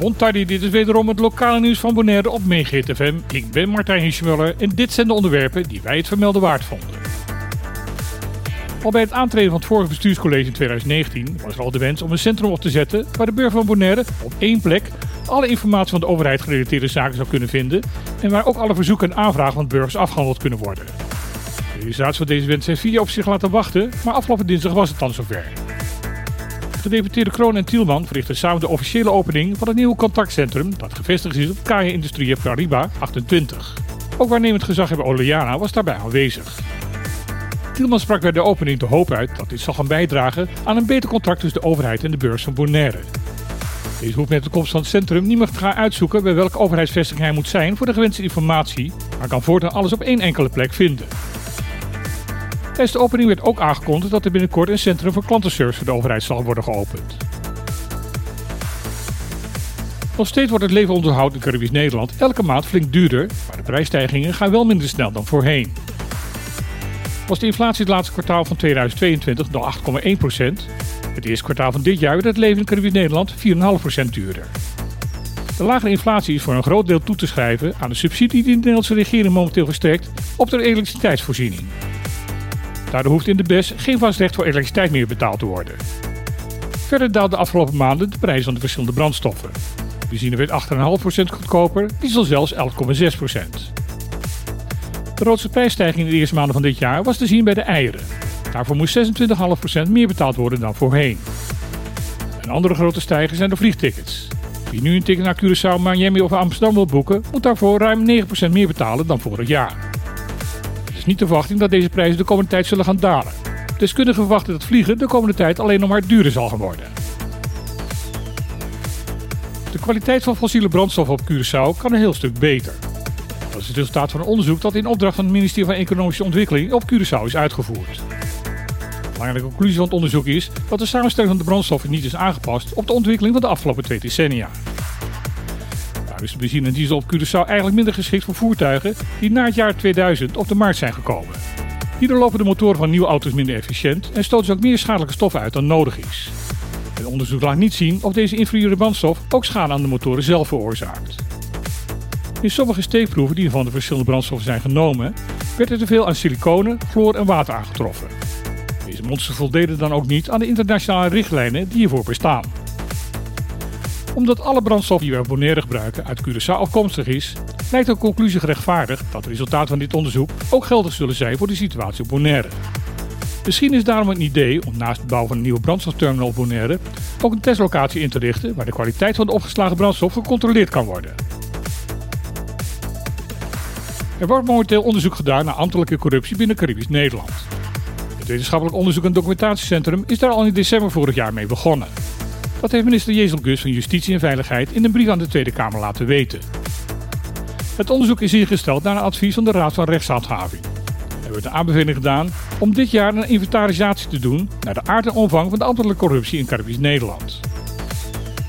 Montardi, dit is wederom het lokale nieuws van Bonaire op FM. Ik ben Martijn Hischmuller en dit zijn de onderwerpen die wij het vermelden waard vonden. Al bij het aantreden van het vorige bestuurscollege in 2019 was er al de wens om een centrum op te zetten waar de burger van Bonaire op één plek alle informatie van de overheid gerelateerde zaken zou kunnen vinden en waar ook alle verzoeken en aanvragen van burgers afgehandeld kunnen worden. De realisatie van deze wens heeft vier op zich laten wachten, maar afgelopen dinsdag was het dan zover. Gedeputeerde Kroon en Tielman verrichten samen de officiële opening van het nieuwe contactcentrum dat gevestigd is op Kaya Industrie Paribas 28. Ook waarnemend gezaghebber Oleana was daarbij aanwezig. Tielman sprak bij de opening de hoop uit dat dit zal gaan bijdragen aan een beter contact tussen de overheid en de beurs van Bonaire. Deze hoeft met de komst van het centrum niet meer te gaan uitzoeken bij welke overheidsvestiging hij moet zijn voor de gewenste informatie, maar kan voortaan alles op één enkele plek vinden. Tijdens de opening werd ook aangekondigd dat er binnenkort een centrum voor klantenservice voor de overheid zal worden geopend. Nog steeds wordt het leven onderhoud in Caribisch Nederland elke maand flink duurder, maar de prijsstijgingen gaan wel minder snel dan voorheen. Was de inflatie het laatste kwartaal van 2022 nog 8,1%, het eerste kwartaal van dit jaar werd het leven in Caribisch Nederland 4,5% duurder. De lagere inflatie is voor een groot deel toe te schrijven aan de subsidie die de Nederlandse regering momenteel verstrekt op de elektriciteitsvoorziening. Daardoor hoeft in de BES geen vast recht voor elektriciteit meer betaald te worden. Verder daalden de afgelopen maanden de prijzen van de verschillende brandstoffen. Benzine werd 8,5% goedkoper, diesel zelfs 11,6%. De grootste prijsstijging in de eerste maanden van dit jaar was te zien bij de eieren. Daarvoor moest 26,5% meer betaald worden dan voorheen. Een andere grote stijger zijn de vliegtickets. Wie nu een ticket naar Curaçao, Miami of Amsterdam wil boeken, moet daarvoor ruim 9% meer betalen dan vorig jaar niet de verwachting dat deze prijzen de komende tijd zullen gaan dalen. Deskundigen verwachten dat vliegen de komende tijd alleen nog maar duurder zal gaan worden. De kwaliteit van fossiele brandstoffen op Curaçao kan een heel stuk beter. Dat is het resultaat van een onderzoek dat in opdracht van het ministerie van Economische Ontwikkeling op Curaçao is uitgevoerd. De belangrijke conclusie van het onderzoek is dat de samenstelling van de brandstoffen niet is aangepast op de ontwikkeling van de afgelopen twee decennia is de benzine en diesel op Curaçao eigenlijk minder geschikt voor voertuigen die na het jaar 2000 op de markt zijn gekomen. Hierdoor lopen de motoren van nieuwe auto's minder efficiënt en stoten ze ook meer schadelijke stoffen uit dan nodig is. Het onderzoek laat niet zien of deze inferieure brandstof ook schade aan de motoren zelf veroorzaakt. In sommige steekproeven die van de verschillende brandstoffen zijn genomen, werd er te veel aan siliconen, chloor en water aangetroffen. Deze monsters voldeden dan ook niet aan de internationale richtlijnen die hiervoor bestaan omdat alle brandstof die we op Bonaire gebruiken uit Curaçao afkomstig is, lijkt de conclusie gerechtvaardigd dat de resultaten van dit onderzoek ook geldig zullen zijn voor de situatie op Bonaire. Misschien is daarom een idee om naast de bouw van een nieuwe brandstofterminal op Bonaire ook een testlocatie in te richten waar de kwaliteit van de opgeslagen brandstof gecontroleerd kan worden. Er wordt momenteel onderzoek gedaan naar ambtelijke corruptie binnen Caribisch Nederland. Het wetenschappelijk onderzoek en documentatiecentrum is daar al in december vorig jaar mee begonnen. Dat heeft minister Jezel Gus van Justitie en Veiligheid in een brief aan de Tweede Kamer laten weten. Het onderzoek is ingesteld naar een advies van de Raad van Rechtshandhaving. Er wordt een aanbeveling gedaan om dit jaar een inventarisatie te doen naar de aard en omvang van de ambtelijke corruptie in Caribisch Nederland.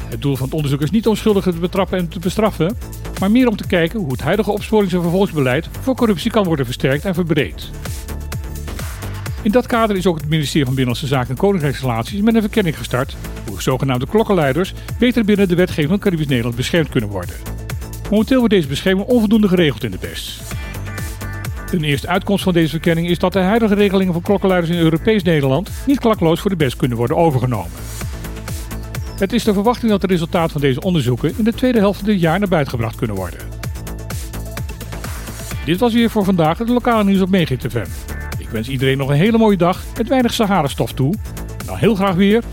Het doel van het onderzoek is niet om schuldigen te betrappen en te bestraffen, maar meer om te kijken hoe het huidige opsporings- en vervolgsbeleid voor corruptie kan worden versterkt en verbreed. In dat kader is ook het ministerie van Binnenlandse Zaken en Koninkrijksrelaties met een verkenning gestart hoe zogenaamde klokkenluiders beter binnen de wetgeving van Caribisch Nederland beschermd kunnen worden. Momenteel wordt deze bescherming onvoldoende geregeld in de BES. Een eerste uitkomst van deze verkenning is dat de huidige regelingen voor klokkenluiders in Europees Nederland niet klakloos voor de BES kunnen worden overgenomen. Het is de verwachting dat de resultaten van deze onderzoeken in de tweede helft van dit jaar naar buiten gebracht kunnen worden. Dit was weer voor vandaag het lokale nieuws op Megit. Ik wens iedereen nog een hele mooie dag met weinig Sahara-stof toe. En dan heel graag weer.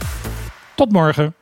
Tot morgen.